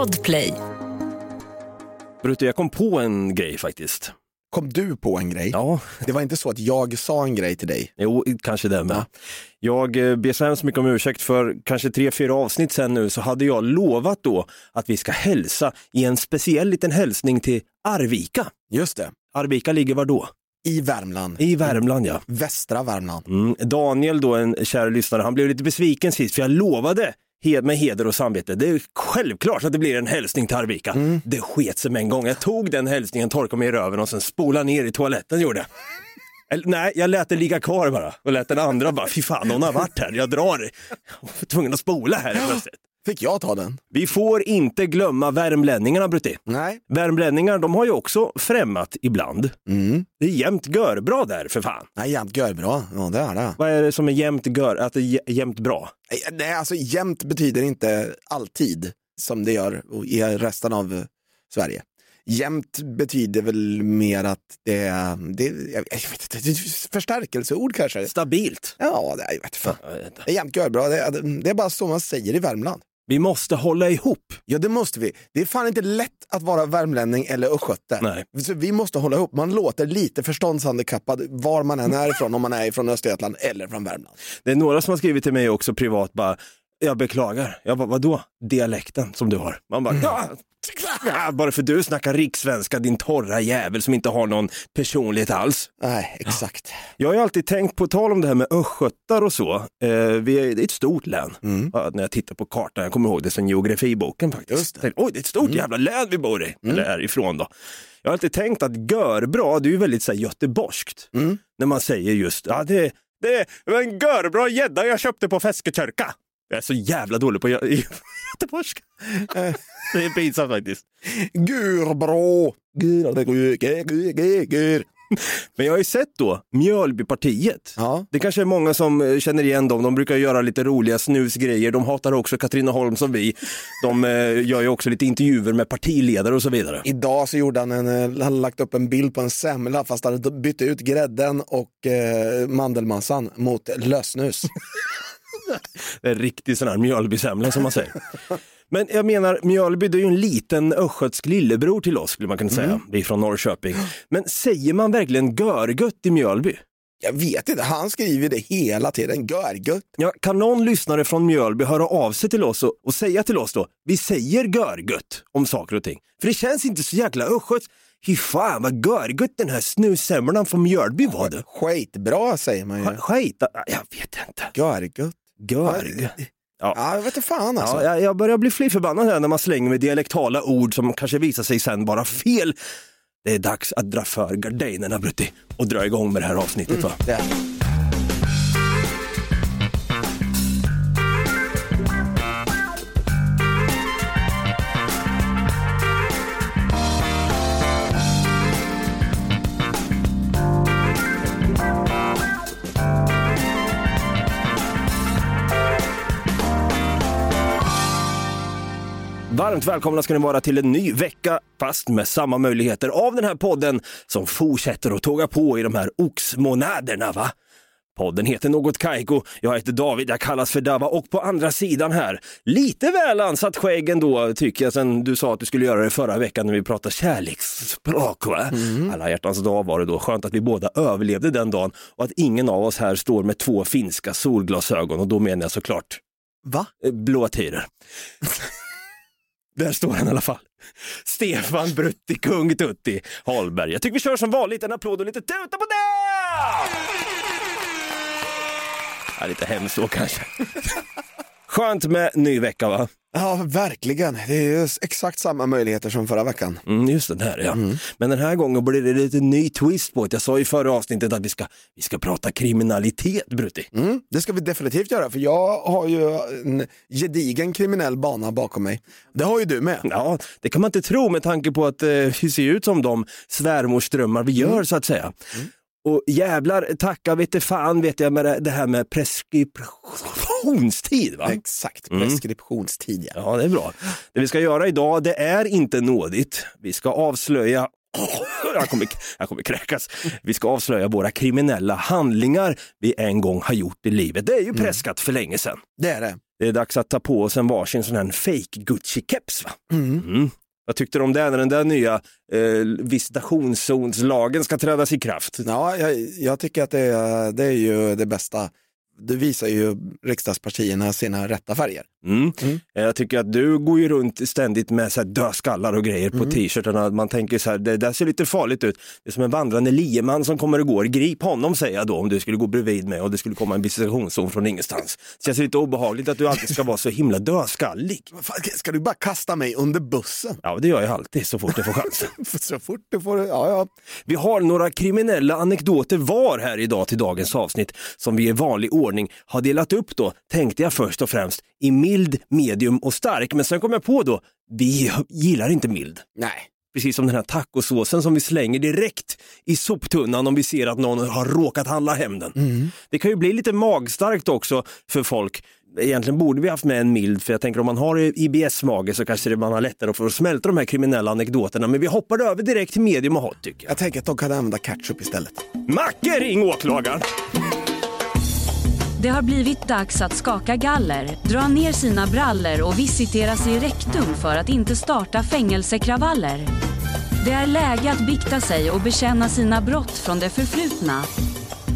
Podplay. Brutte, jag kom på en grej faktiskt. Kom du på en grej? Ja, Det var inte så att jag sa en grej till dig? jo, kanske det med. Ja. Jag eh, ber så hemskt mycket om ursäkt för kanske tre, fyra avsnitt sen nu så hade jag lovat då att vi ska hälsa i en speciell liten hälsning till Arvika. Just det, Arvika ligger var då? i Värmland. I Värmland ja. Västra Värmland. Mm. Daniel då, en kär lyssnare, han blev lite besviken sist för jag lovade med heder och samvete. Det är självklart att det blir en hälsning till Arvika. Det sket sig med en gång. Jag tog den hälsningen, torkade mig i röven och sen spolade ner i toaletten gjorde jag. Eller, nej, jag lät den ligga kvar bara och lät den andra bara, fy fan hon har varit här, jag drar. Jag var tvungen att spola här plötsligt. Fick jag ta den? Vi får inte glömma värmlänningarna Brutti. Nej. Värmlänningar, de har ju också främmat ibland. Mm. Det är jämt görbra där för fan. Nej, jämt görbra. Ja, det är det. Vad är det som är jämt gör, att det är jä- jämt bra? Nej, alltså jämt betyder inte alltid som det gör i resten av eh, Sverige. Jämt betyder väl mer att det är, det, jag vet inte, det är ett förstärkelseord kanske. Stabilt. Ja, det, jag vet fan. Jag vet inte. Det är jämt görbra. Det, det är bara så man säger i Värmland. Vi måste hålla ihop. Ja, det måste vi. Det är fan inte lätt att vara värmlänning eller östgöte. Nej. Så vi måste hålla ihop. Man låter lite förståndshandikappad var man än är ifrån, om man är ifrån Östergötland eller från Värmland. Det är några som har skrivit till mig också privat bara, jag beklagar. Jag bara, vadå? Dialekten som du har. Man bara, ja, bara för du snackar rikssvenska din torra jävel som inte har någon personlighet alls. Nej, exakt. Jag har ju alltid tänkt på tal om det här med östgötar och så. Eh, vi är, det är ett stort län. Ja, när jag tittar på kartan, jag kommer ihåg det sen geografiboken faktiskt. Det. Oj, det är ett stort jävla län vi bor i. Eller är ifrån då. Jag har alltid tänkt att görbra, det är ju väldigt så här, göteborgskt. När man säger just, ja det, det var en görbra gädda jag köpte på Feskekörka. Jag är så jävla dålig på göteborgska. det är pinsamt faktiskt. Gurbra! Gur, gur, gur, gur. Men jag har ju sett då Mjölbypartiet. Ja. Det kanske är många som eh, känner igen dem. De brukar göra lite roliga snusgrejer. De hatar också Katrineholm som vi. De eh, gör ju också lite intervjuer med partiledare och så vidare. Idag så gjorde han en, eh, han hade lagt upp en bild på en semla fast han hade bytt ut grädden och eh, mandelmassan mot lösnus. En riktig sån här Mjölbysemla som man säger. Men jag menar, Mjölby det är ju en liten östgötsk lillebror till oss skulle man kunna säga. Vi är från Norrköping. Men säger man verkligen görgött i Mjölby? Jag vet inte, han skriver det hela tiden. Görgött. Ja, kan någon lyssnare från Mjölby höra av sig till oss och, och säga till oss då, vi säger görgött om saker och ting. För det känns inte så jäkla östgötskt. Fy fan vad görgött den här snussemlan från Mjölby var det. Skitbra säger man ju. Sk- Skit, jag vet inte. Görgött. Görg. Ja. Ja, jag vet inte fan alltså. Ja, jag, jag börjar bli fly förbannad här när man slänger med dialektala ord som kanske visar sig sen vara fel. Det är dags att dra för gardinerna Brutti och dra igång med det här avsnittet. Va? Det. Varmt välkomna ska ni vara till en ny vecka, fast med samma möjligheter av den här podden som fortsätter att tåga på i de här oxmånaderna. Va? Podden heter Något Kaiko. Jag heter David, jag kallas för Dava och på andra sidan här, lite väl ansatt skägg ändå tycker jag sen du sa att du skulle göra det förra veckan när vi pratade kärleksspråk. Va? Alla hjärtans dag var det då. Skönt att vi båda överlevde den dagen och att ingen av oss här står med två finska solglasögon och då menar jag såklart Va? eh, blå tider. Där står han i alla fall. Stefan Brutti, kung Tutti Holberg. Jag tycker vi kör som vanligt, en applåd och lite tuta på det! Ja, lite hemskt så kanske. Skönt med ny vecka va? Ja, verkligen. Det är exakt samma möjligheter som förra veckan. Mm, just det, där ja. Men den här gången blir det lite ny twist på det. Jag sa i förra avsnittet att vi ska, vi ska prata kriminalitet Brutti. Mm, det ska vi definitivt göra, för jag har ju en gedigen kriminell bana bakom mig. Det har ju du med. Ja, det kan man inte tro med tanke på att eh, vi ser ut som de svärmorsdrömmar vi gör så att säga. Och jävlar, tacka vete fan vet jag med det, det här med preskriptionstid. Va? Exakt, preskriptionstid ja. Ja, det är bra. Det vi ska göra idag, det är inte nådigt. Vi ska avslöja jag kommer, jag kommer kräkas. Vi ska avslöja våra kriminella handlingar vi en gång har gjort i livet. Det är ju preskat för länge sedan. Det är det. Det är dags att ta på oss en varsin sån här fake Gucci-keps va? Mm. Mm. Vad tyckte du om det när den där nya eh, visitationszonslagen ska trädas i kraft? Ja, jag, jag tycker att det det är ju det bästa. Det visar ju riksdagspartierna sina rätta färger. Mm. Mm. Jag tycker att du går ju runt ständigt med så här dödskallar och grejer på Mm. t-shirtarna. Man tänker så här, det där ser lite farligt ut. Det är som en vandrande lieman som kommer och går. Grip honom säger jag då om du skulle gå bredvid mig och det skulle komma en visitationszon från ingenstans. Det känns lite obehagligt att du alltid ska vara så himla dödskallig. Ska du bara kasta mig under bussen? Ja, det gör jag alltid så fort jag får chansen. Så fort du får, ja ja. Vi har några kriminella anekdoter var här idag till dagens avsnitt som vi i vanlig ordning har delat upp då, tänkte jag först och främst, i mild, medium och stark. Men sen kom jag på då, vi gillar inte mild. Nej. Precis som den här tacosåsen som vi slänger direkt i soptunnan om vi ser att någon har råkat handla hem den. Det kan ju bli lite magstarkt också för folk. Egentligen borde vi haft med en mild, för jag tänker om man har IBS-mage så kanske det man har lättare för att smälta de här kriminella anekdoterna. Men vi hoppar över direkt till medium och hot tycker jag. Jag tänker att de kan använda ketchup istället. Macke, ring åklagaren! Det har blivit dags att skaka galler, dra ner sina brallor och visitera sig i rektum för att inte starta fängelsekravaller. Det är läge att bikta sig och bekänna sina brott från det förflutna.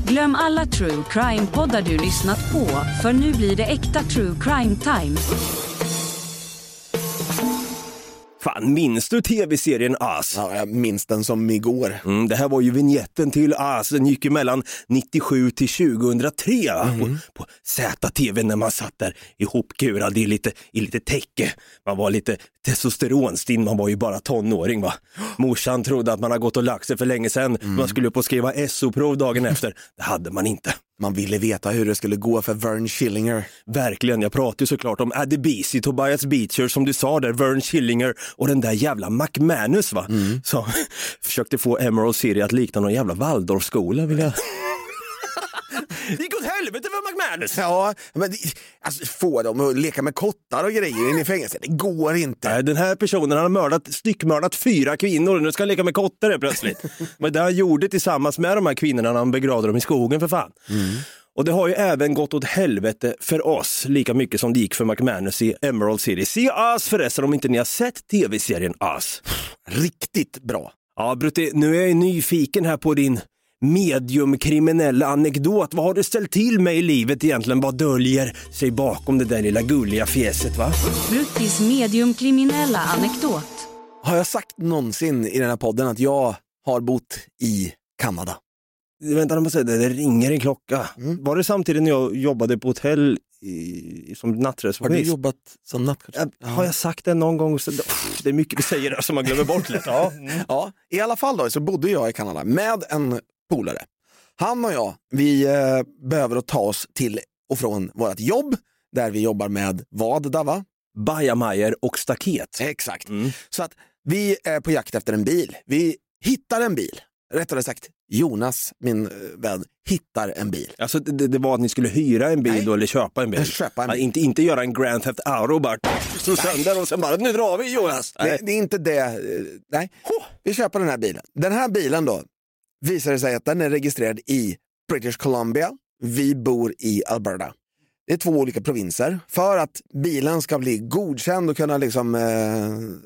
Glöm alla true crime-poddar du lyssnat på, för nu blir det äkta true crime time. Fan, minns du tv-serien As? Ja, jag minns den som igår. Mm, det här var ju vignetten till As, den gick ju mellan 97 till 2003 va? på, på ZTV när man satt där ihopkurad i lite, i lite täcke. Man var lite testosteronstinn, man var ju bara tonåring va. Morsan trodde att man hade gått och lagt sig för länge sedan, man skulle upp och skriva SO-prov dagen efter. Det hade man inte. Man ville veta hur det skulle gå för Vern Schillinger. Verkligen, jag pratar ju såklart om Adebisi, Tobias Beecher som du sa där, Vern Schillinger och den där jävla McManus va, som försökte få Emerald City att likna någon jävla Waldorfskola vill jag. Det gick åt helvete för McManus! Ja, men det- alltså, få dem att leka med kottar och grejer inne i fängelset, det går inte. Nej, Den här personen han har mördat, styckmördat fyra kvinnor, nu ska han leka med kottar helt plötsligt. Men det han gjorde tillsammans med de här kvinnorna när han begravde dem i skogen för fan. Och det har ju även gått åt helvete för oss, lika mycket som det gick för McManus i Emerald City. Se Us förresten om inte ni har sett tv-serien Us. Riktigt bra. Ja, Brutti, nu är jag nyfiken här på din mediumkriminella anekdot. Vad har du ställt till med i livet egentligen? Vad döljer sig bakom det där lilla gulliga fjäset va? Bruttis mediumkriminella anekdot. Har jag sagt någonsin i den här podden att jag har bott i Kanada? Vänta, måste säga, det det ringer en klocka. Mm. Var det samtidigt när jag jobbade på hotell i, som Har du nattreceptionist? jobbat som nattcoach? Ja, Har jag sagt det någon gång? Så, det är mycket vi säger där som man glömmer bort lätt. Ja. Mm. Ja, i alla fall då så bodde jag i Kanada med en polare. Han och jag, vi eh, behöver ta oss till och från vårt jobb där vi jobbar med vad Dava? Bajamajor och staket. Exakt. Mm. Så att vi är på jakt efter en bil. Vi hittar en bil. Rättare sagt, Jonas, min eh, vän, hittar en bil. Alltså, det, det var att ni skulle hyra en bil Nej. då eller köpa en bil? Köpa en Ja, bil. inte, inte göra en Grand Theft Auto bara slå sönder och sen bara nu drar vi Jonas. Det, Nej. det är inte det. eh, Nej, vi köper den här bilen. Den här bilen då visar det sig att den är registrerad i British Columbia. Vi bor i Alberta. Det är två olika provinser. För att bilen ska bli godkänd och kunna liksom, eh,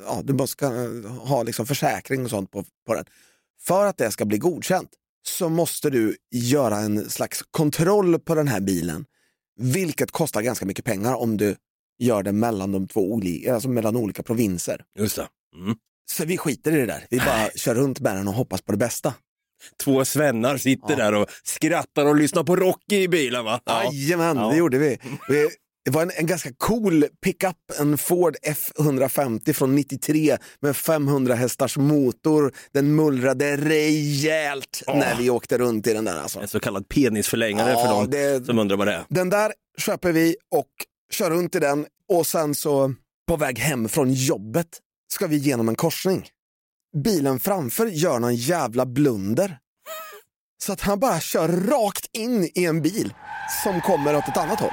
ja, du måste eh, ha liksom försäkring och sånt på, på den. För att det ska bli godkänt så måste du göra en slags kontroll på den här bilen. Vilket kostar ganska mycket pengar om du gör det mellan de två olika, alltså mellan olika provinser. Just. Mm. Så vi skiter i det där. Vi bara kör runt med den och hoppas på det bästa. Två svennar sitter Ja. där och skrattar och lyssnar på Rocky i bilen va? Jajamän, Ja. det gjorde vi. vi det var en, en ganska cool pickup, en Ford F150 från 93 med 500 hästars motor. Den mullrade rejält Ja. när vi åkte runt i den där. Alltså. En så kallad penisförlängare Ja, för de det- som undrar vad det är. Den där köper vi och kör runt i den och sen så på väg hem från jobbet ska vi genom en korsning. Bilen framför gör någon jävla blunder. Så att han bara kör rakt in i en bil som kommer åt ett annat håll.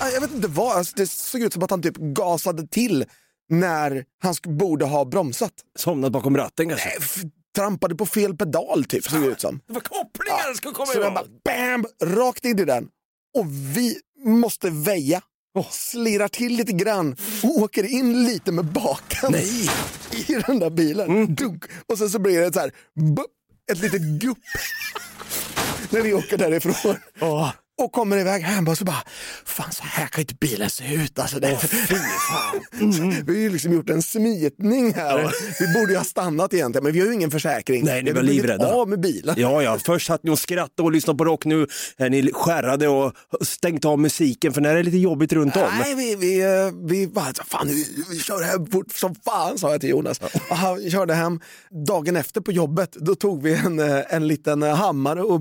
Ja, Jag vet inte vad, alltså det såg ut som att han typ gasade till när han borde ha bromsat. Somnat bakom ratten kanske? F- Trampade på fel pedal typ, såg det ut som. Det var kopplingar ska komma Så den bara bam, rakt in i den. Och vi måste väja Slirar till lite grann och åker in lite med baken Nej. i den där bilen. Dunk. Och sen så blir det så här, bup, ett litet gupp när vi åker därifrån. Och kommer iväg hem och så bara, fan så här kan inte bilen se ut. Alltså, det, Vi har ju liksom gjort en smitning här. Vi borde ju ha stannat egentligen, men vi har ju ingen försäkring. Nej, ni var livrädda. av med bilen. Ja, ja, först satt ni och skrattade och lyssnade på rock, nu är ni skärrade och stängt av musiken för när det är lite jobbigt runt om. Nej, vi, vi, eh, vi bara, fan vi, vi kör hem fort som fan sa jag till Jonas. Och han körde hem. Dagen efter på jobbet, då tog vi en, eh, en liten hammare och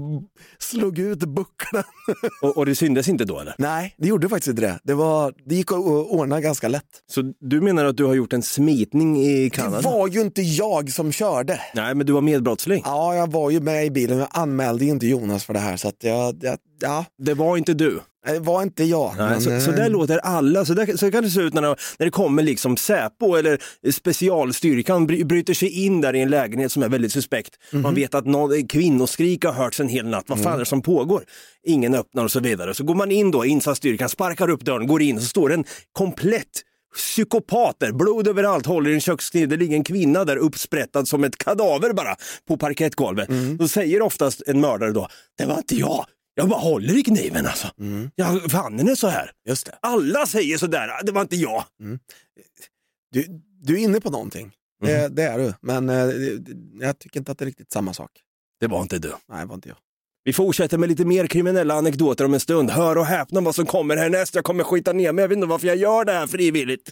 slog ut bucklan. Och, och det syndes inte då eller? Nej, det gjorde faktiskt inte det. Det, var, det gick att ordna ganska lätt. Så du menar att du har gjort en smitning i Det Kanada? var ju inte jag som körde. Nej, men du var medbrottsling. Ja, jag var ju med i bilen. Jag anmälde ju inte Jonas för det här. Så att jag, jag, ja, Det var inte du. Det var inte jag. Nej, men, så, så eh, där låter alla, så, där, så kan det se ut när det, när det kommer liksom Säpo eller specialstyrkan bry, bryter sig in där i en lägenhet som är väldigt suspekt. Mhm. Man vet att någon, kvinnoskrik har hörts en hel natt, vad Mm. fan är det som pågår? Ingen öppnar och så vidare. Så går man in då, insatsstyrkan sparkar upp dörren, går in och så står det en komplett psykopat där, blod överallt, håller i en kökskniv, det ligger en kvinna där uppsprättad som ett kadaver bara på parkettgolvet. Mm. Då säger oftast en mördare då, det var inte jag, jag bara håller i kniven alltså. Mm. Ja, fan den är så här. Just det. Alla säger sådär, det var inte jag. Du, du är inne på någonting. Det, det är du. Men eh, jag tycker inte att det är riktigt samma sak. Det var inte du. Nej, det var inte jag. Vi fortsätter med lite mer kriminella anekdoter om en stund. Hör och häpna vad som kommer härnäst. Jag kommer skita ner mig, jag vet inte varför jag gör det här frivilligt.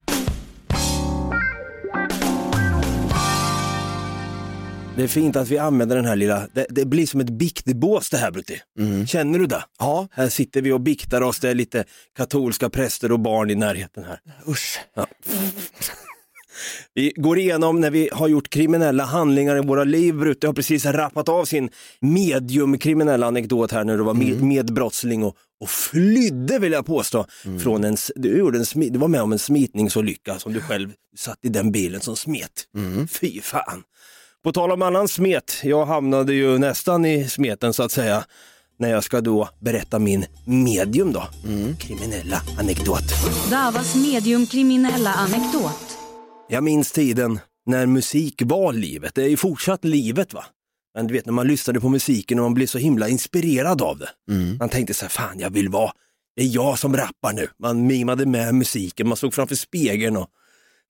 Det är fint att vi använder den här lilla, det, det blir som ett biktbås det här Brutti. Känner du det? Ja, Här sitter vi och biktar oss, det är lite katolska präster och barn i närheten här. usch. Vi går igenom när vi har gjort kriminella handlingar i våra liv. Brutte har precis rappat av sin mediumkriminella anekdot här när du var med, medbrottsling och, och flydde vill jag påstå. Från en, du, gjorde en, du var med om en smitningsolycka som du själv satt i den bilen som smet. Fy fan. På tal om annan smet, jag hamnade ju nästan i smeten så att säga. När jag ska då berätta min medium då, kriminella anekdot. Davas mediumkriminella anekdot. Jag minns tiden när musik var livet. Det är ju fortsatt livet va. Men du vet när man lyssnade på musiken och man blev så himla inspirerad av det. Man tänkte så här, fan jag vill vara, det är jag som rappar nu. Man mimade med musiken, man stod framför spegeln och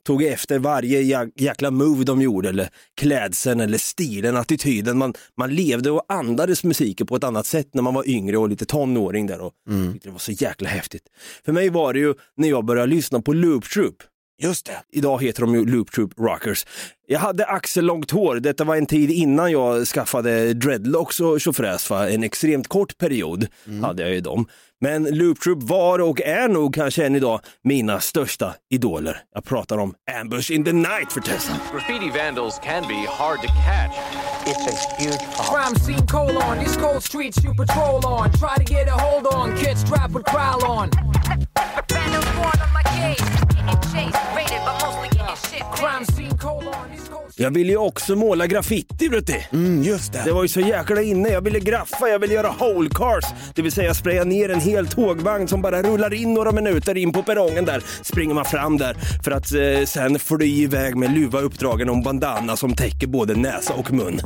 tog efter varje jä- jäkla move de gjorde eller klädseln eller stilen, attityden. Man, man levde och andades musiken på ett annat sätt när man var yngre och lite tonåring där och tyckte det var så jäkla häftigt. För mig var det ju när jag började lyssna på Loop Troop. Just det. Idag heter de ju Loop Troop Rockers. Jag hade axellångt hår, detta var en tid innan jag skaffade dreadlocks och tjofräs. En extremt kort period hade jag ju dem. Men Loop Troop var och är nog kanske än idag mina största idoler. Jag pratar om Ambush in the Night för Tessan. Graffiti vandals can be hard to catch. It's a huge problem. Crime scene colon, these cold streets you patrol on. Try to get a hold on, kids strapped with growl on. Jag ville ju också måla graffiti, du. Mm, just det. Det var ju så jäkla inne. Jag ville graffa, jag ville göra whole cars. Det vill säga spraya ner en hel tågvagn som bara rullar in några minuter in på perrongen där. Springer man fram där för att eh, sen fly iväg med luva uppdragen och en bandana som täcker både näsa och mun.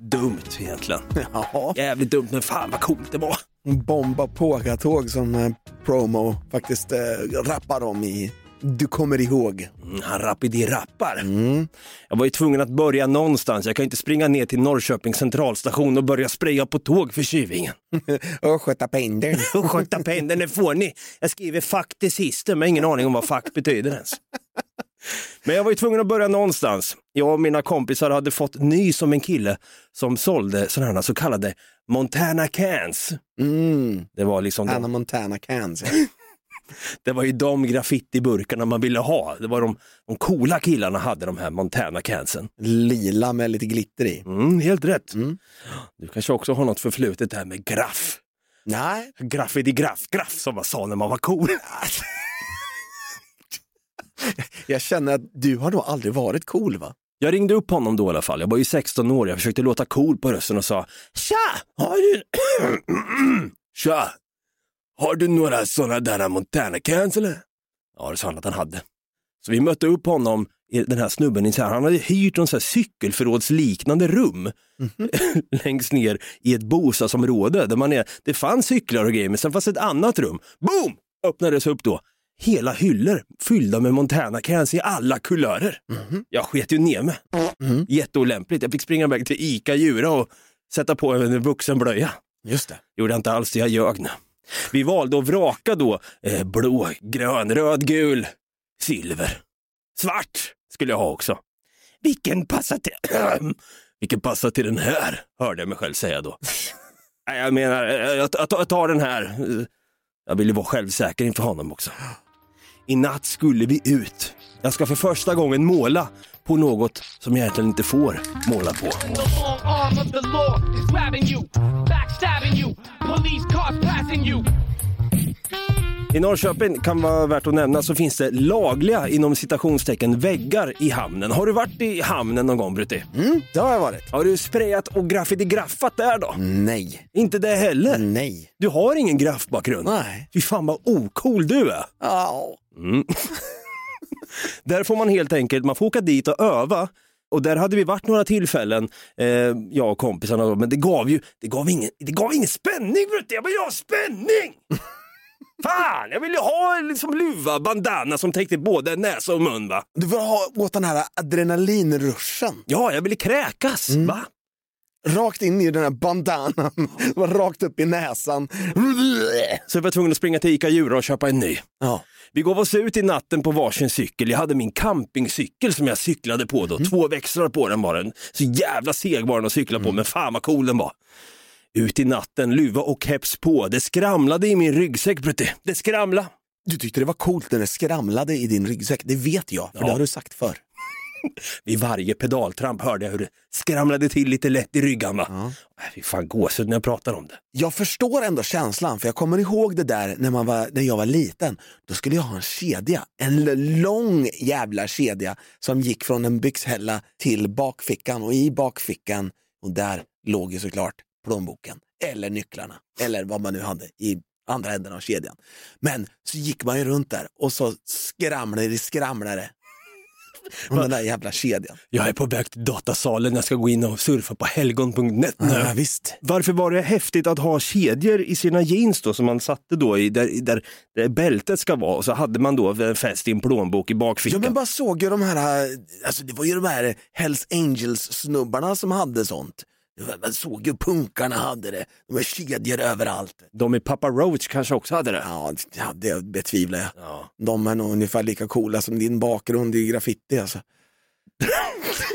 Dumt egentligen. Ja, Jävligt dumt men fan vad coolt det var. Bomba pågatåg som eh, promo faktiskt eh, rappar om i Du kommer ihåg. Mm, Han rapidi rappar. Jag var ju tvungen att börja någonstans. Jag kan inte springa ner till Norrköpings centralstation och börja spraya på tåg för tjuvingen. Och sköta pendeln. Och sköta pendeln, får ni. Jag skriver fack till sist, men ingen aning om vad fack betyder ens. Men jag var ju tvungen att börja någonstans. Jag och mina kompisar hade fått nys om en kille som sålde sådana här så kallade Montana cans. Mm. Det var liksom Anna de, Montana cans. ja. det var ju de graffitiburkarna man ville ha. Det var de, de coola killarna hade de här Montana cansen. Lila med lite glitter i. Mm, helt rätt. Mm. Du kanske också har något förflutet där med graff. Nej, Graffiti graff, graff som man sa när man var cool. jag känner att du har då aldrig varit cool va? Jag ringde upp honom då i alla fall. Jag var ju 16 år. Jag försökte låta cool på rösten och sa Tja! Har du... Tja! Har du några sådana där Montana cans eller? Ja, det sa han att han hade. Så vi mötte upp honom, i den här snubben, han hade hyrt en cykelförrådsliknande rum längst ner i ett bostadsområde där man är, det fanns cyklar och grejer, men sen fanns ett annat rum. Boom! Öppnades upp då. Hela hyllor fyllda med Montana cans i alla kulörer. Jag sket ju ner mig. Jätteolämpligt. Jag fick springa iväg till ICA Djura och sätta på en vuxenblöja. Just det. Gjorde jag inte alls det, jag ljög nu. Vi valde att vraka då eh, blå, grön, röd, gul, silver. Svart skulle jag ha också. Vilken passar till, vilken passar till den här? Hörde jag mig själv säga då. Jag menar, eh, jag, jag, jag tar den här. Jag ville vara självsäker inför honom också. I natt skulle vi ut. Jag ska för första gången måla på något som jag egentligen inte får måla på. The i Norrköping kan vara värt att nämna så finns det lagliga inom citationstecken väggar i hamnen. Har du varit i hamnen någon gång Brutti? Mm, det har jag varit. Har du sprayat och graffiti-graffat där då? Nej. Inte det heller? Nej. Du har ingen graffbakgrund? Nej. Fy fan vad ocool du är. Ja. Där får man helt enkelt, man får åka dit och öva. Och där hade vi varit några tillfällen, eh, jag och kompisarna, men det gav ju det gav ingen, det gav ingen spänning Brutti, jag vill ju ha spänning! Fan, jag vill ju ha liksom luva, bandana som täckte både näsa och mun va? Du vill ha åt den här adrenalinruschen. Ja, jag ville kräkas, va? Rakt in i den här bandanan. Rakt upp i näsan. Så jag var tvungen att springa till ICA Djura och köpa en ny. Ja. Vi gav oss ut i natten på varsin cykel. Jag hade min campingcykel som jag cyklade på då. Två växlar på den var den. Så jävla seg var den att cykla på, men fan vad cool den var. Ut i natten, luva och keps på. Det skramlade i min ryggsäck, Brutti. Det skramlade. Du tyckte det var coolt när det skramlade i din ryggsäck. Det vet jag, för Ja. det har du sagt förr. Vid varje pedaltramp hörde jag hur det skramlade till lite lätt i ryggarna. Ja. Äh, Fy fan gåshud när jag pratar om det. Jag förstår ändå känslan, för jag kommer ihåg det där när, man var, när jag var liten. Då skulle jag ha en kedja, en lång jävla kedja som gick från en byxhälla till bakfickan och i bakfickan, och där låg ju såklart plånboken eller nycklarna eller vad man nu hade i andra änden av kedjan. Men så gick man ju runt där och så skramlade det skramlade om den där jävla kedjan. Jag är på väg till datasalen, jag ska gå in och surfa på helgon.net nu. Ja, visst. Varför var det häftigt att ha kedjor i sina jeans då som man satte då i där, där, där bältet ska vara och så hade man då fäst i en plånbok i Ja bakfickan. men bara såg ju de här, alltså det var ju de här Hells Angels snubbarna som hade sånt. Man såg ju punkarna hade det, de var kedjor överallt. De i Papa Roach kanske också hade det. Ja, det betvivlar jag. Ja. De är nog ungefär lika coola som din bakgrund i graffiti alltså.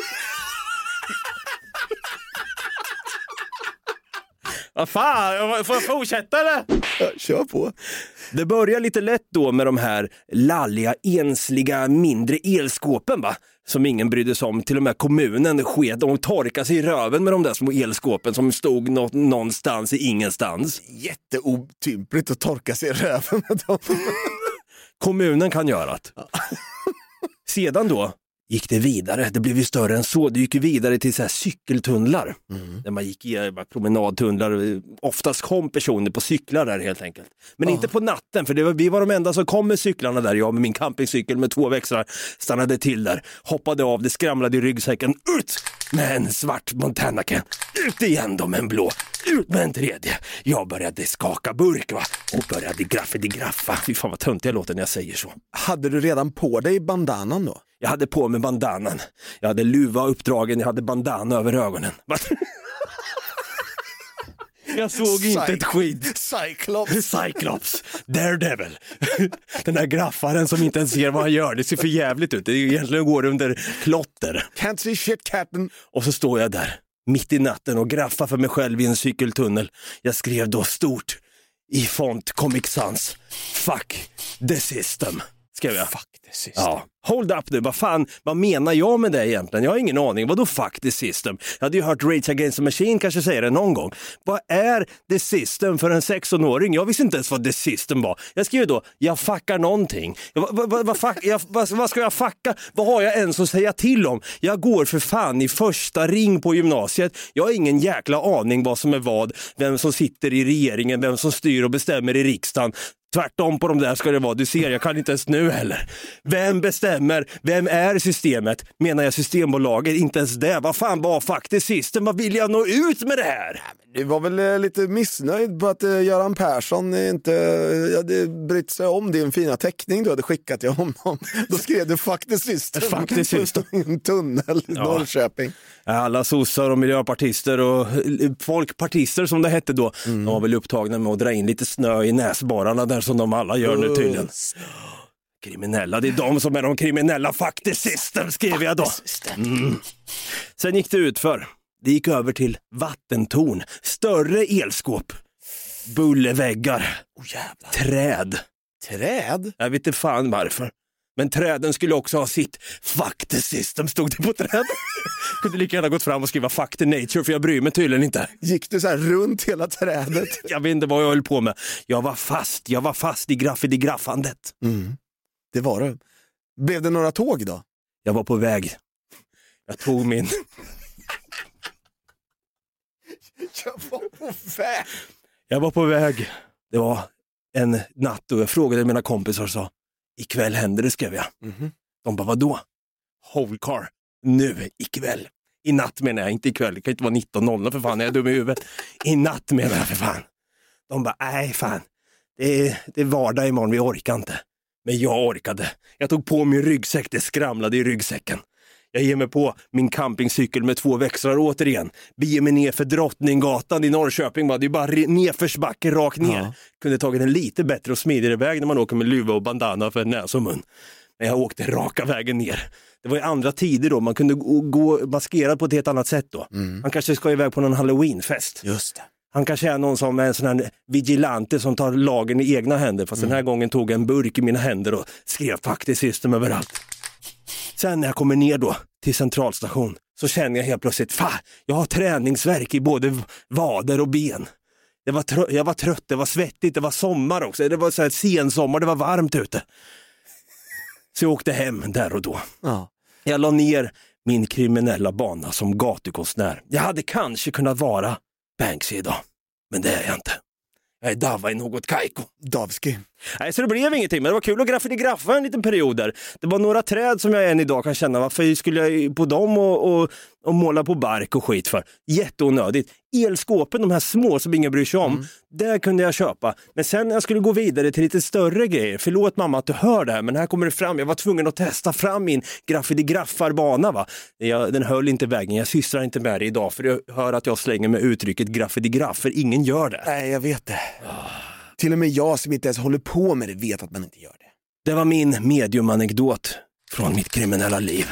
Vad fan, får jag fortsätta eller? Ja, kör på. Det börjar lite lätt då med de här lalliga, ensliga, mindre elskåpen va? Som ingen brydde sig om. Till och med kommunen sket, de torkade sig i röven med de där små elskåpen som stod nå- någonstans i ingenstans. Jätteotympligt att torka sig i röven med dem. Kommunen kan göra det. Sedan då gick det vidare, det blev ju större än så. Det gick ju vidare till så här cykeltunnlar. Där man gick i eh, promenadtunnlar. Eh, Oftast kom personer på cyklar där helt enkelt. Men inte på natten, för det var, vi var de enda som kom med cyklarna där. Jag med min campingcykel med två växlar stannade till där, hoppade av, det skramlade i ryggsäcken. Ut med en svart Montanacan, ut igen då med en blå, ut med en tredje. Jag började skaka burk va? och började graffiti-graffa. Fy fan vad töntig jag låter när jag säger så. Hade du redan på dig bandanan då? Jag hade på mig bandanan. Jag hade luva uppdragen, jag hade bandana över ögonen. Jag såg inte ett skit. Cyclops. Cyclops, Daredevil. Den där graffaren som inte ens ser vad han gör. Det ser för jävligt ut. Det är egentligen går under klotter. Can't see shit captain. Och så står jag där, mitt i natten och graffar för mig själv i en cykeltunnel. Jag skrev då stort i font Comic Sans. Fuck the system. Skrev jag. Fuck the system. Ja, hold up nu, vad fan, vad menar jag med det egentligen? Jag har ingen aning, vadå fuck the system? Jag hade ju hört Rage Against the Machine kanske säga det någon gång. Vad är the system för en 16-åring? Jag visste inte ens vad the system var. Jag skrev då, jag fuckar någonting. Vad, vad, vad, vad, fuck, jag, vad ska jag fucka? Vad har jag ens att säga till om? Jag går för fan i första ring på gymnasiet. Jag har ingen jäkla aning vad som är vad, vem som sitter i regeringen, vem som styr och bestämmer i riksdagen. Tvärtom på de där ska det vara. Du ser, jag kan inte ens nu heller. Vem bestämmer? Vem är systemet? Menar jag Systembolaget? Inte ens det. Vad fan var faktiskt system? Vad vill jag nå ut med det här? Du var väl eh, lite missnöjd på att eh, Göran Persson inte eh, hade brytt sig om din fina teckning du hade skickat till honom. Då skrev du the system. The system. en tunnel i Ja. Norrköping. Alla sossar och miljöpartister och folkpartister som det hette då, de var väl upptagna med att dra in lite snö i näsborrarna där som de alla gör nu tydligen. Kriminella, det är de som är de kriminella. The system skrev jag då. Mm. Sen gick det ut för. Det gick över till vattentorn, större elskåp, bullerväggar, träd. Träd? Jag vet inte fan varför. Men träden skulle också ha sitt fuck the system stod det på träden. Kunde lika gärna gått fram och skriva fuck the nature för jag bryr mig tydligen inte. Gick du så här runt hela trädet? Jag vet inte vad jag höll på med. Jag var fast, jag var fast i graffiti-graffandet. Det var det. Blev det några tåg då? Jag var på väg. Jag tog min, Jag var på väg. jag var på väg. Det var en natt och jag frågade mina kompisar och sa, ikväll händer det skrev jag. De bara, vadå? Whole car. Nu, ikväll. I natt menar jag, inte ikväll. Det kan inte vara 19.00 för fan, jag är dum i huvudet. I natt menar jag för fan. De bara, nej fan. Det är, det är vardag imorgon, vi orkar inte. Men jag orkade. Jag tog på min ryggsäck, det skramlade i ryggsäcken. Jag ger mig på min campingcykel med två växlar återigen. Beger mig ner för Drottninggatan i Norrköping. Bara. Det är bara nedförsbacke rakt ner. Ja. Kunde tagit en lite bättre och smidigare väg när man åker med luva och bandana för näs och mun. Men jag åkte raka vägen ner. Det var ju andra tider då, man kunde gå, maskerad på ett helt annat sätt då. Han kanske ska iväg på någon halloweenfest. Just det. Han kanske är någon som är en sån här vigilante som tar lagen i egna händer. Fast den här gången tog jag en burk i mina händer och skrev faktiskt system överallt. Sen när jag kommer ner då till centralstation så känner jag helt plötsligt, fan, jag har träningsverk i både vader och ben. Det var trö- jag var trött, det var svettigt, det var sommar också. Det var så här sensommar, det var varmt ute. Så jag åkte hem där och då. Ja. Jag la ner min kriminella bana som gatukonstnär. Jag hade kanske kunnat vara Banksy idag, men det är jag inte. Jag är Dava i något kajko. Davski. Nej, så det blev ingenting, men det var kul att graffiti-graffa en liten period där. Det var några träd som jag än idag kan känna, varför skulle jag på dem och, och, och måla på bark och skit för? Jätteonödigt. Elskåpen, de här små som ingen bryr sig om, där kunde jag köpa. Men sen när jag skulle gå vidare till lite större grejer, förlåt mamma att du hör det här, men här kommer det fram, jag var tvungen att testa fram min graffiti-graffarbana. Va? Jag, den höll inte vägen, jag sysslar inte med det idag, för jag hör att jag slänger med uttrycket graffiti-graff, för ingen gör det. Nej, jag vet det. Till och med jag som inte ens håller på med det vet att man inte gör det. Det var min mediumanekdot från mitt kriminella liv.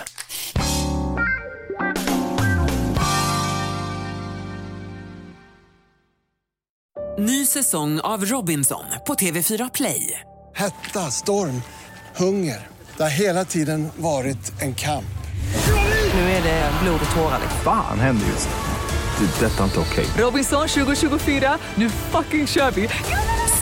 Ny säsong av Robinson på TV4 Play. Hetta, storm, hunger. Det har hela tiden varit en kamp. Nu är det blod och tårar. Fan händer just nu. Det. är Detta är inte okej. Robinson 2024, nu fucking kör vi!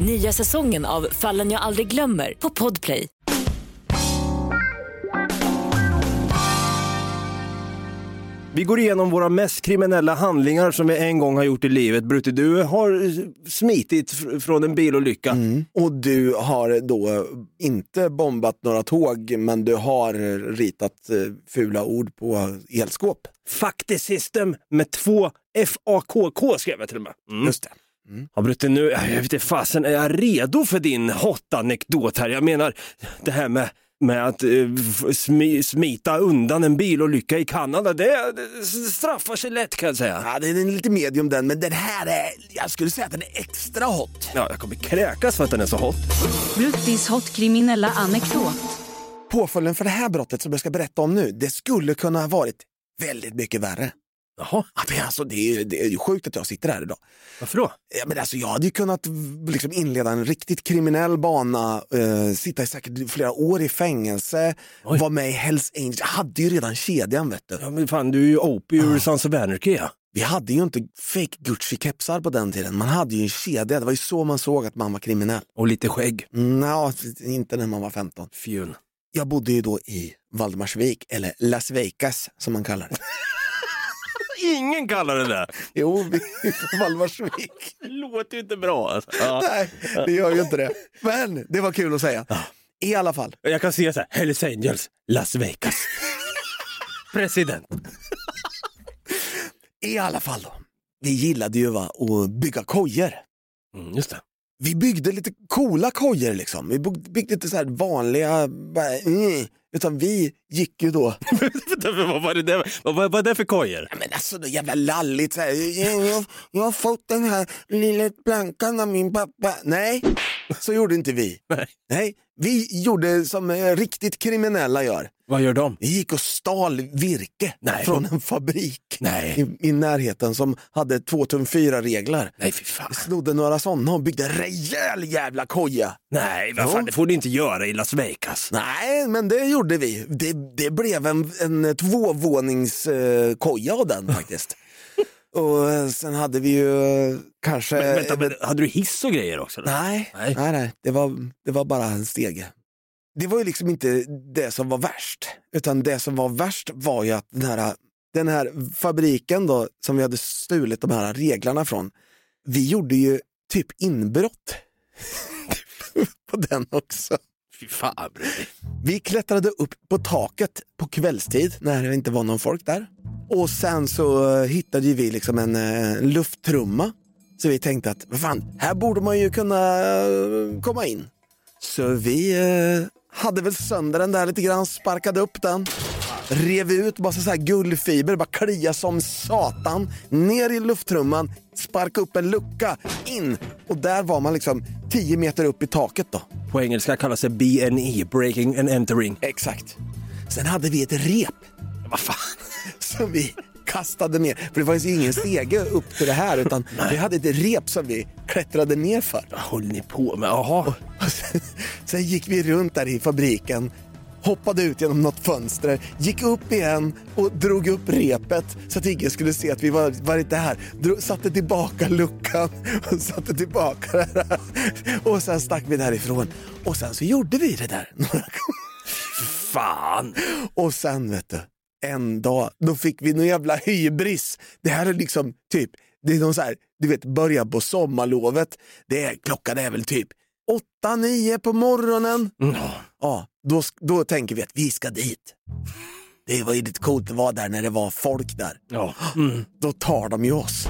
Nya säsongen av Fallen jag aldrig glömmer på Podplay. Vi går igenom våra mest kriminella handlingar som vi en gång har gjort i livet. Brutti, du har smitit fr- från en bilolycka. Och du har då inte bombat några tåg, men du har ritat eh, fula ord på elskåp. Faktiskt system med två FAKK skrev jag till och med. Mm. Just det. Ja, Brutte, nu, jag vet inte fasen, är jag redo för din hot-anekdot här? Jag menar, det här med, med att eh, smi, smita undan en bilolycka i Kanada, det, det straffar sig lätt kan jag säga. Ja, det är lite medium den, men den här är, jag skulle säga att den är extra hot. Ja, jag kommer kräkas för att den är så hot. Bruttis hot kriminella anekdot. Påföljden för det här brottet som jag ska berätta om nu, det skulle kunna ha varit väldigt mycket värre. Jaha, Ja, det, alltså, det, är, det är ju sjukt att jag sitter här idag. varför då? Ja, men alltså, jag hade ju kunnat liksom inleda en riktigt kriminell bana, eh, sitta i säkert flera år i fängelse, Oj. vara med i Hells Angels. Jag hade ju redan kedjan vet du. Ja, men fan, du är ju Opie ur Sons of Anarchy. Ja. Vi hade ju inte fake Gucci-kepsar på den tiden. Man hade ju en kedja, det var ju så man såg att man var kriminell. Och lite skägg. Nå, inte när man var 15. Fjun. Jag bodde ju då i Valdemarsvik, eller Las Vegas som man kallar det. Ingen kallar det där. jo, vi är från Valdemarsvik. Det låter ju inte bra. Alltså. Ja. Nej, det gör ju inte det. Men det var kul att säga. I alla fall. Jag kan se så här, Hells Angels, Las Vegas. President. I alla fall då. Vi gillade ju va, att bygga kojor. Mm, just det. Vi byggde lite coola kojor liksom. Vi bygg- byggde inte så här vanliga, bara, mm, utan vi gick ju då, vad var det där? Vad vad var det för kojor? Ja, men alltså det jävla lalligt så här, jag, jag, jag har fått den här lilla plankan av min pappa. Nej, så gjorde inte vi. Nej. Nej, vi gjorde som eh, riktigt kriminella gör. Vad gör de? Vi gick och stal virke Nej. från en fabrik Nej. i, i närheten som hade två tum fyra reglar. Nej, fy fan. Snodde några sådana och byggde en rejäl jävla koja. Nej, vad fan, det får du inte göra i Las Vegas. Nej, men det gjorde vi. Det, det blev en, en tvåvåningskoja eh, av den faktiskt. och eh, sen hade vi ju eh, kanske... Men, vänta, men, hade du hiss och grejer också? eller? Nej, Nej. nej. nej, Det, var, det var bara en stege. Det var ju liksom inte det som var värst, utan det som var värst var ju att den här, den här fabriken då, som vi hade stulit de här reglarna från, vi gjorde ju typ inbrott på den också. Fy fan. Vi klättrade upp på taket på kvällstid när det inte var någon folk där. Och sen så eh, hittade vi liksom en eh, lufttrumma. Så vi tänkte att, vad fan, här borde man ju kunna eh, komma in. Så vi eh, hade väl sönder den där lite grann, sparkade upp den. Rev ut massa så här guldfiber, bara klia som satan. Ner i lufttrumman, sparka upp en lucka, in. Och där var man liksom 10 meter upp i taket då. På engelska kallas det BNE, breaking and entering. Exakt. Sen hade vi ett rep Vad fan? som vi kastade ner. För det fanns ju ingen stege upp till det här utan vi hade ett rep som vi klättrade ner för. Vad håller ni på med? Jaha. Sen, sen gick vi runt där i fabriken, hoppade ut genom något fönster, gick upp igen och drog upp repet så att ingen skulle se att vi var, var inte här. Drog, satte tillbaka luckan och satte tillbaka det där. Och sen stack vi därifrån. Och sen så gjorde vi det där några gånger. Fan. Och sen vet du, en dag, då fick vi någon jävla hybris. Det här är liksom typ, det är någon så här, du vet, början på sommarlovet. Det är, klockan är väl typ åtta, nio på morgonen. Mm. Ja, då, då tänker vi att vi ska dit. Det var ju lite coolt att vara där när det var folk där. Ja. Mm. Då tar de ju oss.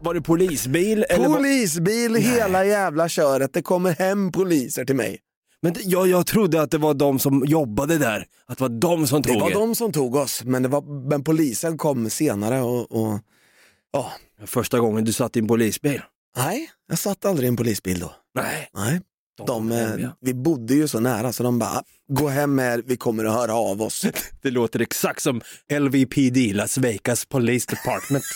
Var det polisbil? Eller var... Polisbil hela jävla köret. Det kommer hem poliser till mig. Men det- jag, jag trodde att det var de som jobbade där. Att det var de som Det tog var er. de som tog oss, men, det var, men polisen kom senare och, och ja, Första gången du satt i en polisbil. nej, jag satt aldrig i en polisbil då. Nej. Nej. De De, eh. Vi bodde ju så nära så de bara, gå hem med er, vi kommer att höra av oss. Det låter exakt som LVPD, Las Vegas Police Department.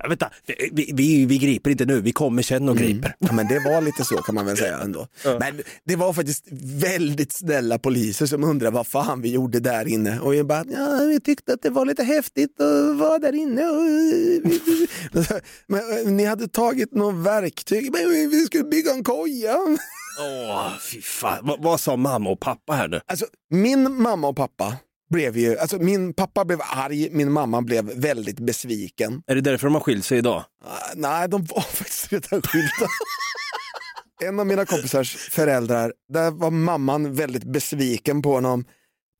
ja, vänta, vi, vi, vi griper inte nu, vi kommer sen och griper. Ja, men det var lite så kan man väl säga ändå. Men det var faktiskt väldigt snälla poliser som undrade vad fan vi gjorde där inne. Och jag bara, ja, vi tyckte att det var lite häftigt att vara där inne. Och... Men eh, ni hade tagit något verktyg, men vi skulle bygga en koja. Åh, fy fan. Vad, vad sa mamma och pappa här nu? Alltså, min mamma och pappa blev ju, alltså min pappa blev arg, min mamma blev väldigt besviken. Är det därför de har skilt sig idag? Ah, nej, de var faktiskt redan skilda. en av mina kompisars föräldrar, där var mamman väldigt besviken på honom.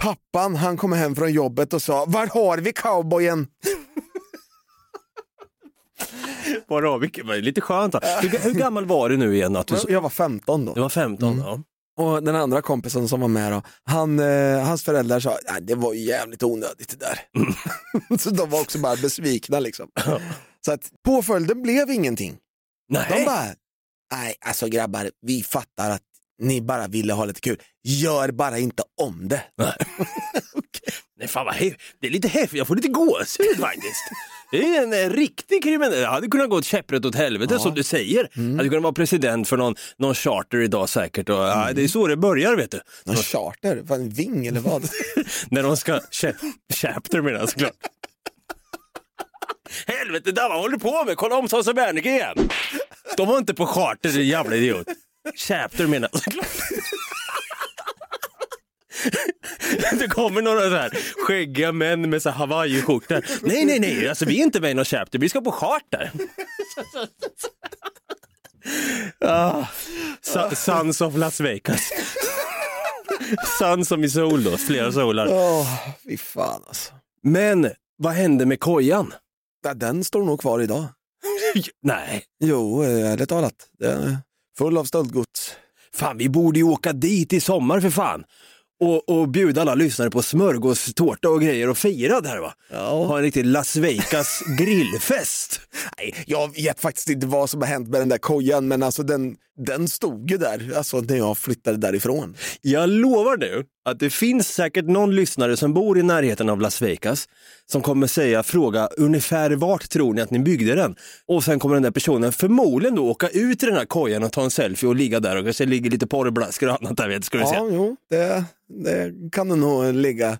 Pappan han kom hem från jobbet och sa, var har vi cowboyen? Var har vi? Det var lite skönt. Hur, hur gammal var du nu igen? Att du... Jag var 15 då. Du var 15, ja. Och den andra kompisen som var med då, han, eh, hans föräldrar sa, nej det var ju jävligt onödigt det där. så de var också bara besvikna liksom. så att påföljden blev ingenting. Nej. De bara, nej alltså grabbar, vi fattar att ni bara ville ha lite kul. Gör bara inte om det. Nej, fan vad hef- det är lite häftigt, jag får lite gåshud faktiskt. Det är en eh, riktig kriminell. Jag hade kunnat gå ett käpprätt åt helvete som du säger. Mm. Hade kunnat vara president för någon, någon charter idag säkert. Och, ja, det är så det börjar vet du. Någon charter? Fan, en ving eller vad? När de ska, cha- chapter menar jag såklart. Helvete, där vad håller du på med? Kolla om Sons och Bernika igen. De var inte på charter, din jävla idiot. Chapter menar jag såklart. Det kommer några så här skäggiga män med så här hawaiiskjortor. Nej, nej, nej, alltså, vi är inte med i någon chapter, vi ska på charter. Ah, Sa- Sons of Las Vegas. Sons som i sol då, flera solar. Åh, fy fan alltså. Men vad hände med kojan? Ja, den står nog kvar idag. Nej. Jo, ärligt talat. Den är full av stöldgods. Fan, vi borde ju åka dit i sommar för fan. Och, och bjuda alla lyssnare på smörgåstårta och grejer och fira där va? Ha en riktig Las Vegas grillfest. Nej, jag vet faktiskt inte vad som har hänt med den där kojan, men alltså den, den stod ju där alltså, när jag flyttade därifrån. Jag lovar nu att det finns säkert någon lyssnare som bor i närheten av Las Vegas som kommer säga, fråga ungefär vart tror ni att ni byggde den? Och sen kommer den där personen förmodligen då åka ut i den här kojan och ta en selfie och ligga där och kanske ligger lite porrblaskor och annat där vet, ska vi se. Ja, jo, det, det kan det nog ligga.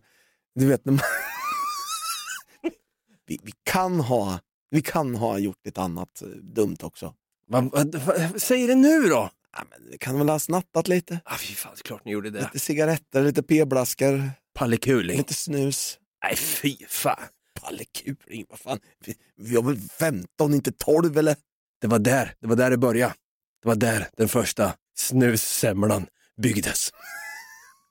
Du vet, när man... vi, vi, kan ha, vi kan ha gjort ett annat eh, dumt också. Vad- vad- vad- Säg det nu då! Ja, men vi kan väl ha snattat lite. Ah, fy fan, klart ni gjorde det. Lite cigaretter, lite p-blaskor, Pallekuling. lite snus. Nej, fy fan. Pallekuling, vad fan. Vi, vi var väl 15, inte 12 eller? Det var där, det var där det började. Det var där den första snussemlan byggdes.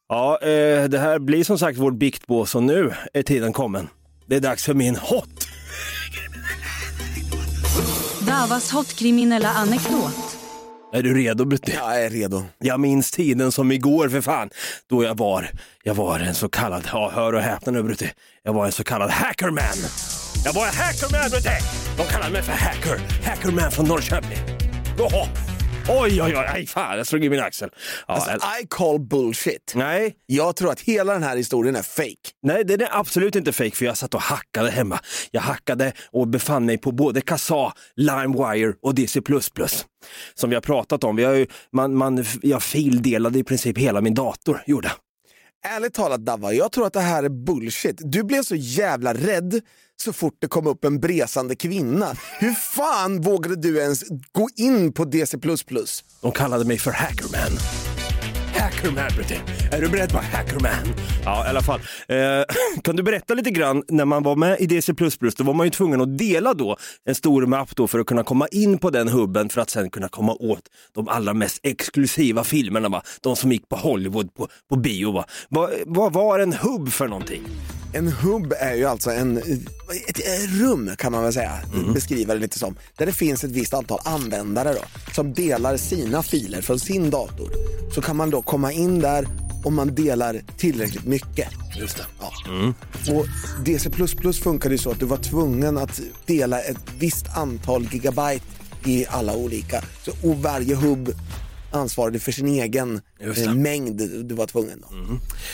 Ja, eh, det här blir som sagt vår biktbås och nu är tiden kommen. Det är dags för min hot. Davas hotkriminella anekdot. Är du redo Brutti? Jag är redo. Jag minns tiden som igår för fan, då jag var, jag var en så kallad, ja hör och häpna nu Brutti, jag var en så kallad hackerman. Jag var en hackerman Brutti! De kallade mig för hacker, hackerman från Norrköping. Åh, Oj, oj, oj, aj, fan jag slog i min axel. Ja, Alltså, I call bullshit. nej, Jag tror att hela den här historien är fake. Nej, den är absolut inte fake för jag satt och hackade hemma. Jag hackade och befann mig på både Kazaa, LimeWire och DC++. Som vi har pratat om. Vi har ju, man, man, jag fildelade i princip hela min dator, gjorde. Ärligt talat Davva, jag tror att det här är bullshit. Du blev så jävla rädd så fort det kom upp en bresande kvinna. Hur fan vågade du ens gå in på DC++? De kallade mig för Hackerman. Hackerman, Brutti. Är du beredd på Hackerman? Ja, i alla fall. Eh, kan du berätta lite grann, när man var med i DC++, då var man ju tvungen att dela då en stor mapp då för att kunna komma in på den hubben för att sen kunna komma åt de allra mest exklusiva filmerna, va? de som gick på Hollywood på, på bio. Va? Vad, vad var en hubb för någonting? En hubb är ju alltså en, ett rum kan man väl säga, beskriva det lite som. Där det finns ett visst antal användare då, som delar sina filer från sin dator. Så kan man då komma in där om man delar tillräckligt mycket. Just det. Ja. Och DC++ funkade ju så att du var tvungen att dela ett visst antal gigabyte i alla olika. Så, och varje hubb ansvarade för sin egen eh, mängd du var tvungen. Då.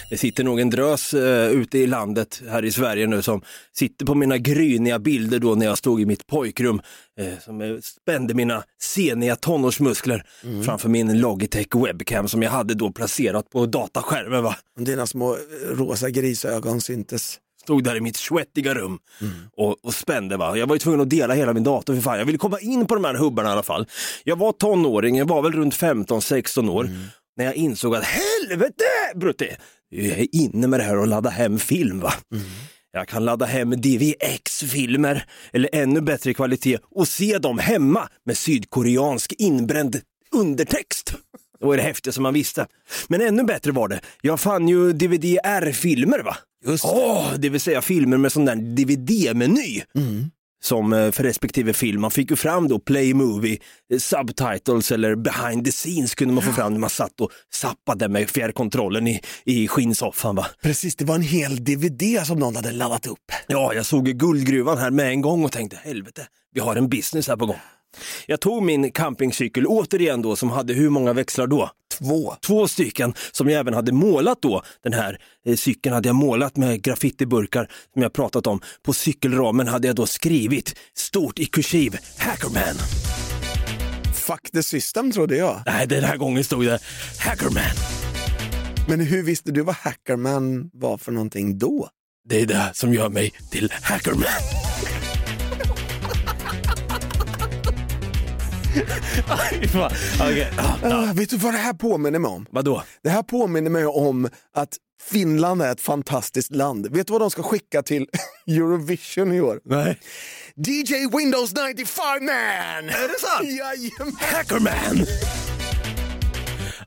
Det sitter nog en drös eh, ute i landet här i Sverige nu som sitter på mina gryniga bilder då när jag stod i mitt pojkrum eh, som spände mina seniga tonårsmuskler framför min Logitech webcam som jag hade då placerat på dataskärmen. Va? Dina små rosa grisögon syntes. Stod där i mitt svettiga rum och, och spände. Va? Jag var ju tvungen att dela hela min dator för fan. Jag ville komma in på de här hubbarna i alla fall. Jag var tonåring, jag var väl runt 15-16 år när jag insåg att helvete Brutti, jag är inne med det här och ladda hem film va. Jag kan ladda hem DVX-filmer eller ännu bättre kvalitet och se dem hemma med sydkoreansk inbränd undertext. Det var det häftigaste man visste. Men ännu bättre var det, jag fann ju DVD-R-filmer va? Just Åh, det vill säga filmer med sån där DVD-meny. Som eh, för respektive film, man fick ju fram då play movie, eh, subtitles eller behind the scenes kunde man få fram när man satt och zappade med fjärrkontrollen i, i skinnsoffan va. Precis, det var en hel DVD som någon hade laddat upp. Ja, jag såg ju guldgruvan här med en gång och tänkte helvete, vi har en business här på gång. Jag tog min campingcykel återigen då som hade hur många växlar då? Två. Två stycken som jag även hade målat då. Den här eh, cykeln hade jag målat med graffitiburkar som jag pratat om. På cykelramen hade jag då skrivit stort i kursiv Hackerman. Fuck the system trodde jag. Nej, den här gången stod det Hackerman. Men hur visste du vad Hackerman var för någonting då? Det är det som gör mig till Hackerman. Ja, ja. Ah, vet du vad det här påminner mig om? Vadå? Det här påminner mig om att Finland är ett fantastiskt land. Vet du vad de ska skicka till Eurovision i år? Nej. DJ Windows 95 man! Är det sant? Jajamän! Hackerman!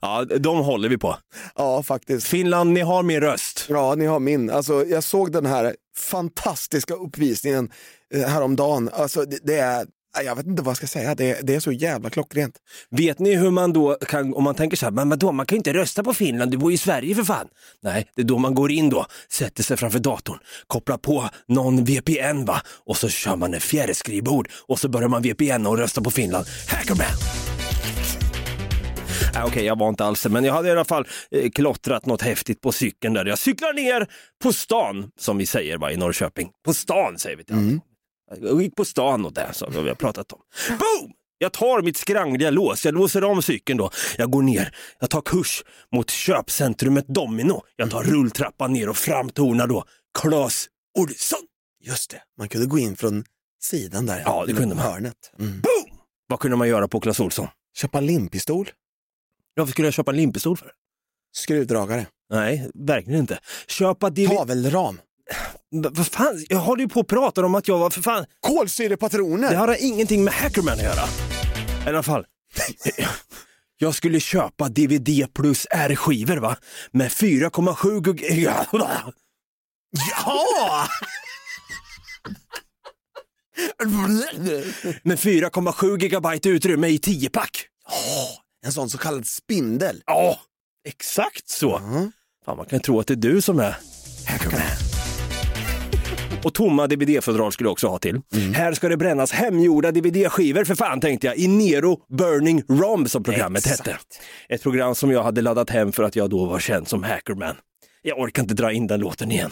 Ja, de håller vi på. Ja, faktiskt. Finland, ni har min röst. Ja, ni har min. Alltså, jag såg den här fantastiska uppvisningen eh, häromdagen. Alltså, det, det är, jag vet inte vad jag ska säga, det, det är så jävla klockrent. Vet ni hur man då kan, om man tänker så här, men då man kan ju inte rösta på Finland, du bor ju i Sverige för fan. Nej, det är då man går in då, sätter sig framför datorn, kopplar på någon VPN va, och så kör man ett fjärrskrivbord och så börjar man VPN och rösta på Finland. Hackerman! Nej, Okej, jag var inte alls men jag hade i alla fall eh, klottrat något häftigt på cykeln där. Jag cyklar ner på stan, som vi säger va, i Norrköping. På stan säger vi till mm. Jag gick på stan och det som vi har pratat om. Boom! Jag tar mitt skrangliga lås, jag låser om cykeln då. Jag går ner, jag tar kurs mot köpcentrumet Domino. Jag tar rulltrappan ner och framtonar då Clas Olsson. Just det, man kunde gå in från sidan där. Ja, det kunde man. Hörnet. Mm. Boom! Vad kunde man göra på Clas Olsson? Köpa limpistol, Varför skulle jag köpa en limpistol för? skruvdragare, Nej, verkligen inte. Köpa tavelram, Vad fan, jag håller ju på och pratar om att jag var för fan... kolsyrepatroner. Det har ingenting med Hackerman att göra. I alla fall. Jag skulle köpa DVD plus R-skivor va? Med 4,7 gig... Ja! Ja! Med 4,7 gigabyte utrymme i 10-pack. En sån så kallad spindel. Ja, exakt så. Fan, man kan tro att det är du som är Hackerman. Och tomma DVD-fodral skulle jag också ha till. Här ska det brännas hemgjorda DVD-skivor för fan tänkte jag, i Nero Burning ROM som programmet Exakt. hette. Ett program som jag hade laddat hem för att jag då var känd som Hackerman. Jag orkar inte dra in den låten igen.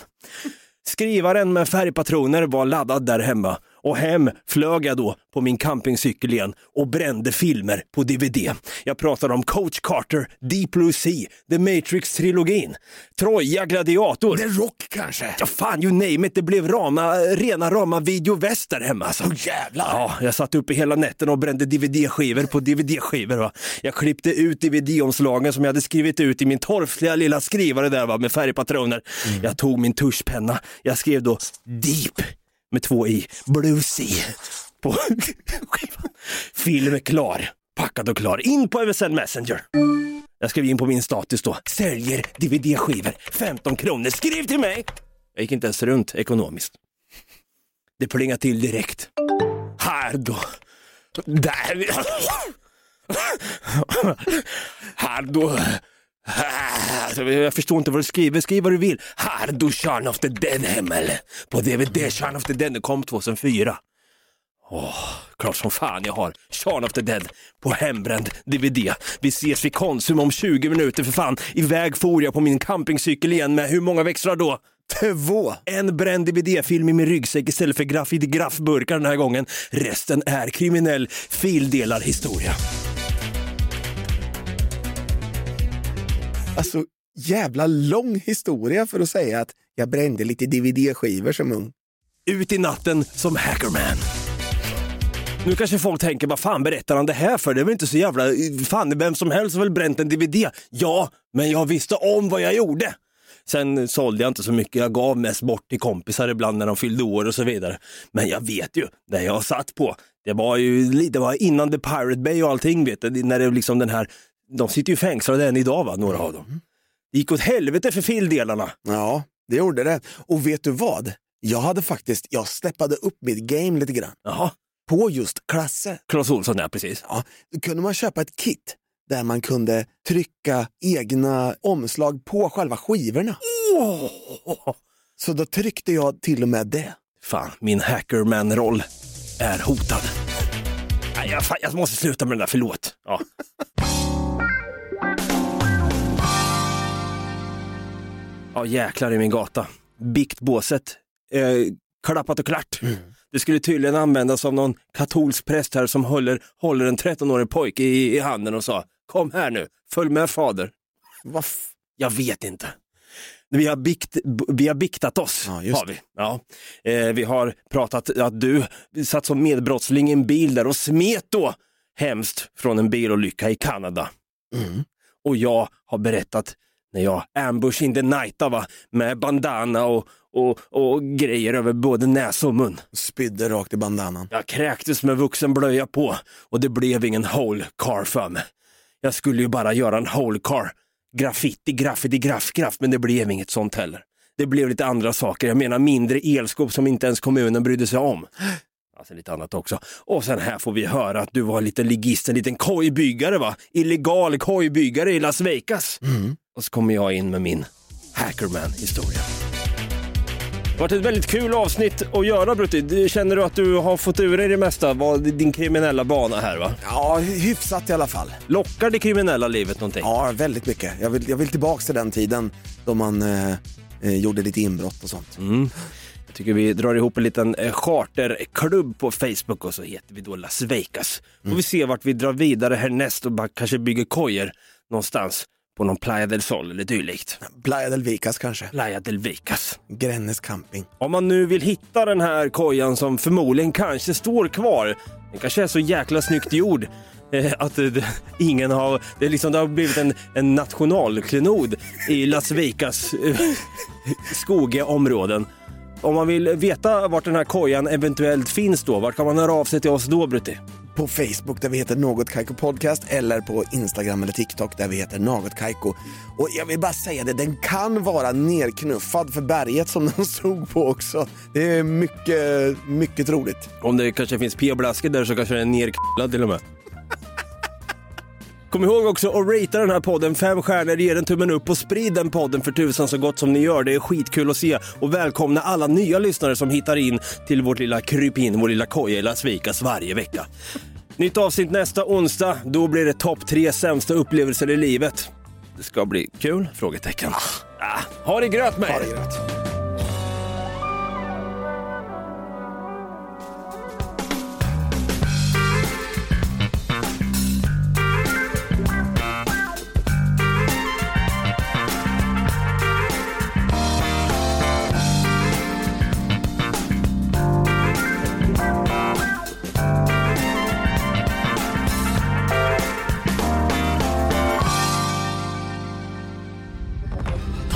Skrivaren med färgpatroner var laddad där hemma och hem flög jag då på min campingcykel igen och brände filmer på DVD. Jag pratar om Coach Carter, Deep Blue Sea, The Matrix-trilogin, Troja Gladiator. The Rock kanske? Ja fan, you name it, det blev rama, rena rama videoväst där hemma alltså. Åh, jävlar. Ja, jag satt uppe hela nätten och brände DVD-skivor på DVD-skivor. Va? Jag klippte ut DVD-omslagen som jag hade skrivit ut i min torftiga lilla skrivare där va, med färgpatroner. Jag tog min tuschpenna, jag skrev då Deep med två i, Blue Sea på skivan. Film är klar, packad och klar. In på MSN Messenger. Jag skrev in på min status då, säljer DVD-skivor, 15 kronor, skriv till mig! Jag gick inte ens runt ekonomiskt. Det plingade till direkt. Här då. Där. Här då. Jag förstår inte vad du skriver. Skriv vad du vill. Här du Shaun of the Dead Himmel. På DVD Shaun of the Dead. Det kom 2004. Åh, klart som fan jag har Shaun of the Dead på hembränd DVD. Vi ses vid Konsum om 20 minuter för fan. Iväg for jag på min campingcykel igen med hur många växlar då? Två. En bränd DVD-film i min ryggsäck istället för graffiti graffburkar den här gången. Resten är kriminell fildelarhistoria. Alltså, jävla lång historia för att säga att jag brände lite DVD-skivor som ung. Ut i natten som hackerman. Nu kanske folk tänker, vad fan berättar han det här för? Det är väl inte så jävla... Fan, vem som helst har väl bränt en DVD? Ja, men jag visste om vad jag gjorde. Sen sålde jag inte så mycket, jag gav mest bort till kompisar ibland när de fyllde år och så vidare. Men jag vet ju, när jag satt på, det var ju lite, det var innan The Pirate Bay och allting vet du, när det liksom den här, de sitter ju fängslade än idag va, några av dem. Det gick åt helvete för fildelarna. Ja, det gjorde det. Och vet du vad? Jag hade faktiskt, jag steppade upp mitt game lite grann. Jaha. På just klasser. Clas Ohlson, ja precis. Ja, då kunde man köpa ett kit där man kunde trycka egna omslag på själva skivorna. Oh! Så då tryckte jag till och med det. Fan, min hackerman-roll är hotad. Nej, jag, fan, jag måste sluta med den där, förlåt. Ja. Ja, jäklar i min gata. Biktbåset. Eh, klappat och klart. Det skulle tydligen användas av någon katolsk präst här som håller, håller en 13-årig pojke i, i handen och sa Kom här nu, följ med fader. Vad Jag vet inte. Vi har, bikt, vi har biktat oss. Ja, har vi. Ja. Eh, vi har pratat att du satt som medbrottsling i en bil där och smet då hemskt från en bilolycka i Kanada. Mm. Och jag har berättat när jag ambush in the night va, med bandana och, och, och grejer över både näsa och mun. Spydde rakt i bandanan. Jag kräktes med vuxen blöja på och det blev ingen whole car för mig. Jag skulle ju bara göra en whole car. Graffiti, graffiti, graff, graff, men det blev inget sånt heller. Det blev lite andra saker, jag menar mindre elskåp som inte ens kommunen brydde sig om. Alltså lite annat också. Och sen här får vi höra att du var en liten ligist, en liten kojbyggare va? Illegal kojbyggare i Las Vegas. Och så kommer jag in med min Hackerman-historia. Det har varit ett väldigt kul avsnitt att göra Brutti. Känner du att du har fått ur dig det mesta, vad din kriminella bana här va? Ja, hyfsat i alla fall. Lockar det kriminella livet någonting? Ja, väldigt mycket. Jag vill, jag vill tillbaka till den tiden då man eh, eh, gjorde lite inbrott och sånt. Mm. Jag tycker vi drar ihop en liten eh, charterklubb på Facebook och så heter vi då Las Vegas. Får vi se vart vi drar vidare härnäst och bara kanske bygger kojer någonstans på någon Playa del Sol eller dylikt. Playa del Vicas kanske. Playa del Vicas. Grännes camping. Om man nu vill hitta den här kojan som förmodligen kanske står kvar, den kanske är så jäkla snyggt gjord eh, att eh, ingen har, det, är liksom, det har blivit en, en nationalklenod i Las Vegas eh, skogiga områden. Om man vill veta vart den här kojan eventuellt finns då, vart kan man höra av sig till oss då Brutti? På Facebook där vi heter Något Kaiko Podcast eller på Instagram eller TikTok där vi heter Något Kaiko. Och jag vill bara säga det, den kan vara nerknuffad för berget som den stod på också. Det är mycket, mycket roligt. Om det kanske finns p-blaskor där så kanske den är nerknullad till och med. Kom ihåg också att ratea den här podden fem stjärnor, ge den tummen upp och sprid den podden för tusan så gott som ni gör. Det är skitkul att se och välkomna alla nya lyssnare som hittar in till vårt lilla krypin, vår lilla koja i Las Vegas varje vecka. Nytt avsnitt nästa onsdag, då blir det topp tre sämsta upplevelser i livet. Det ska bli kul? Frågetecken. Ah, ha det gröt med Ha er.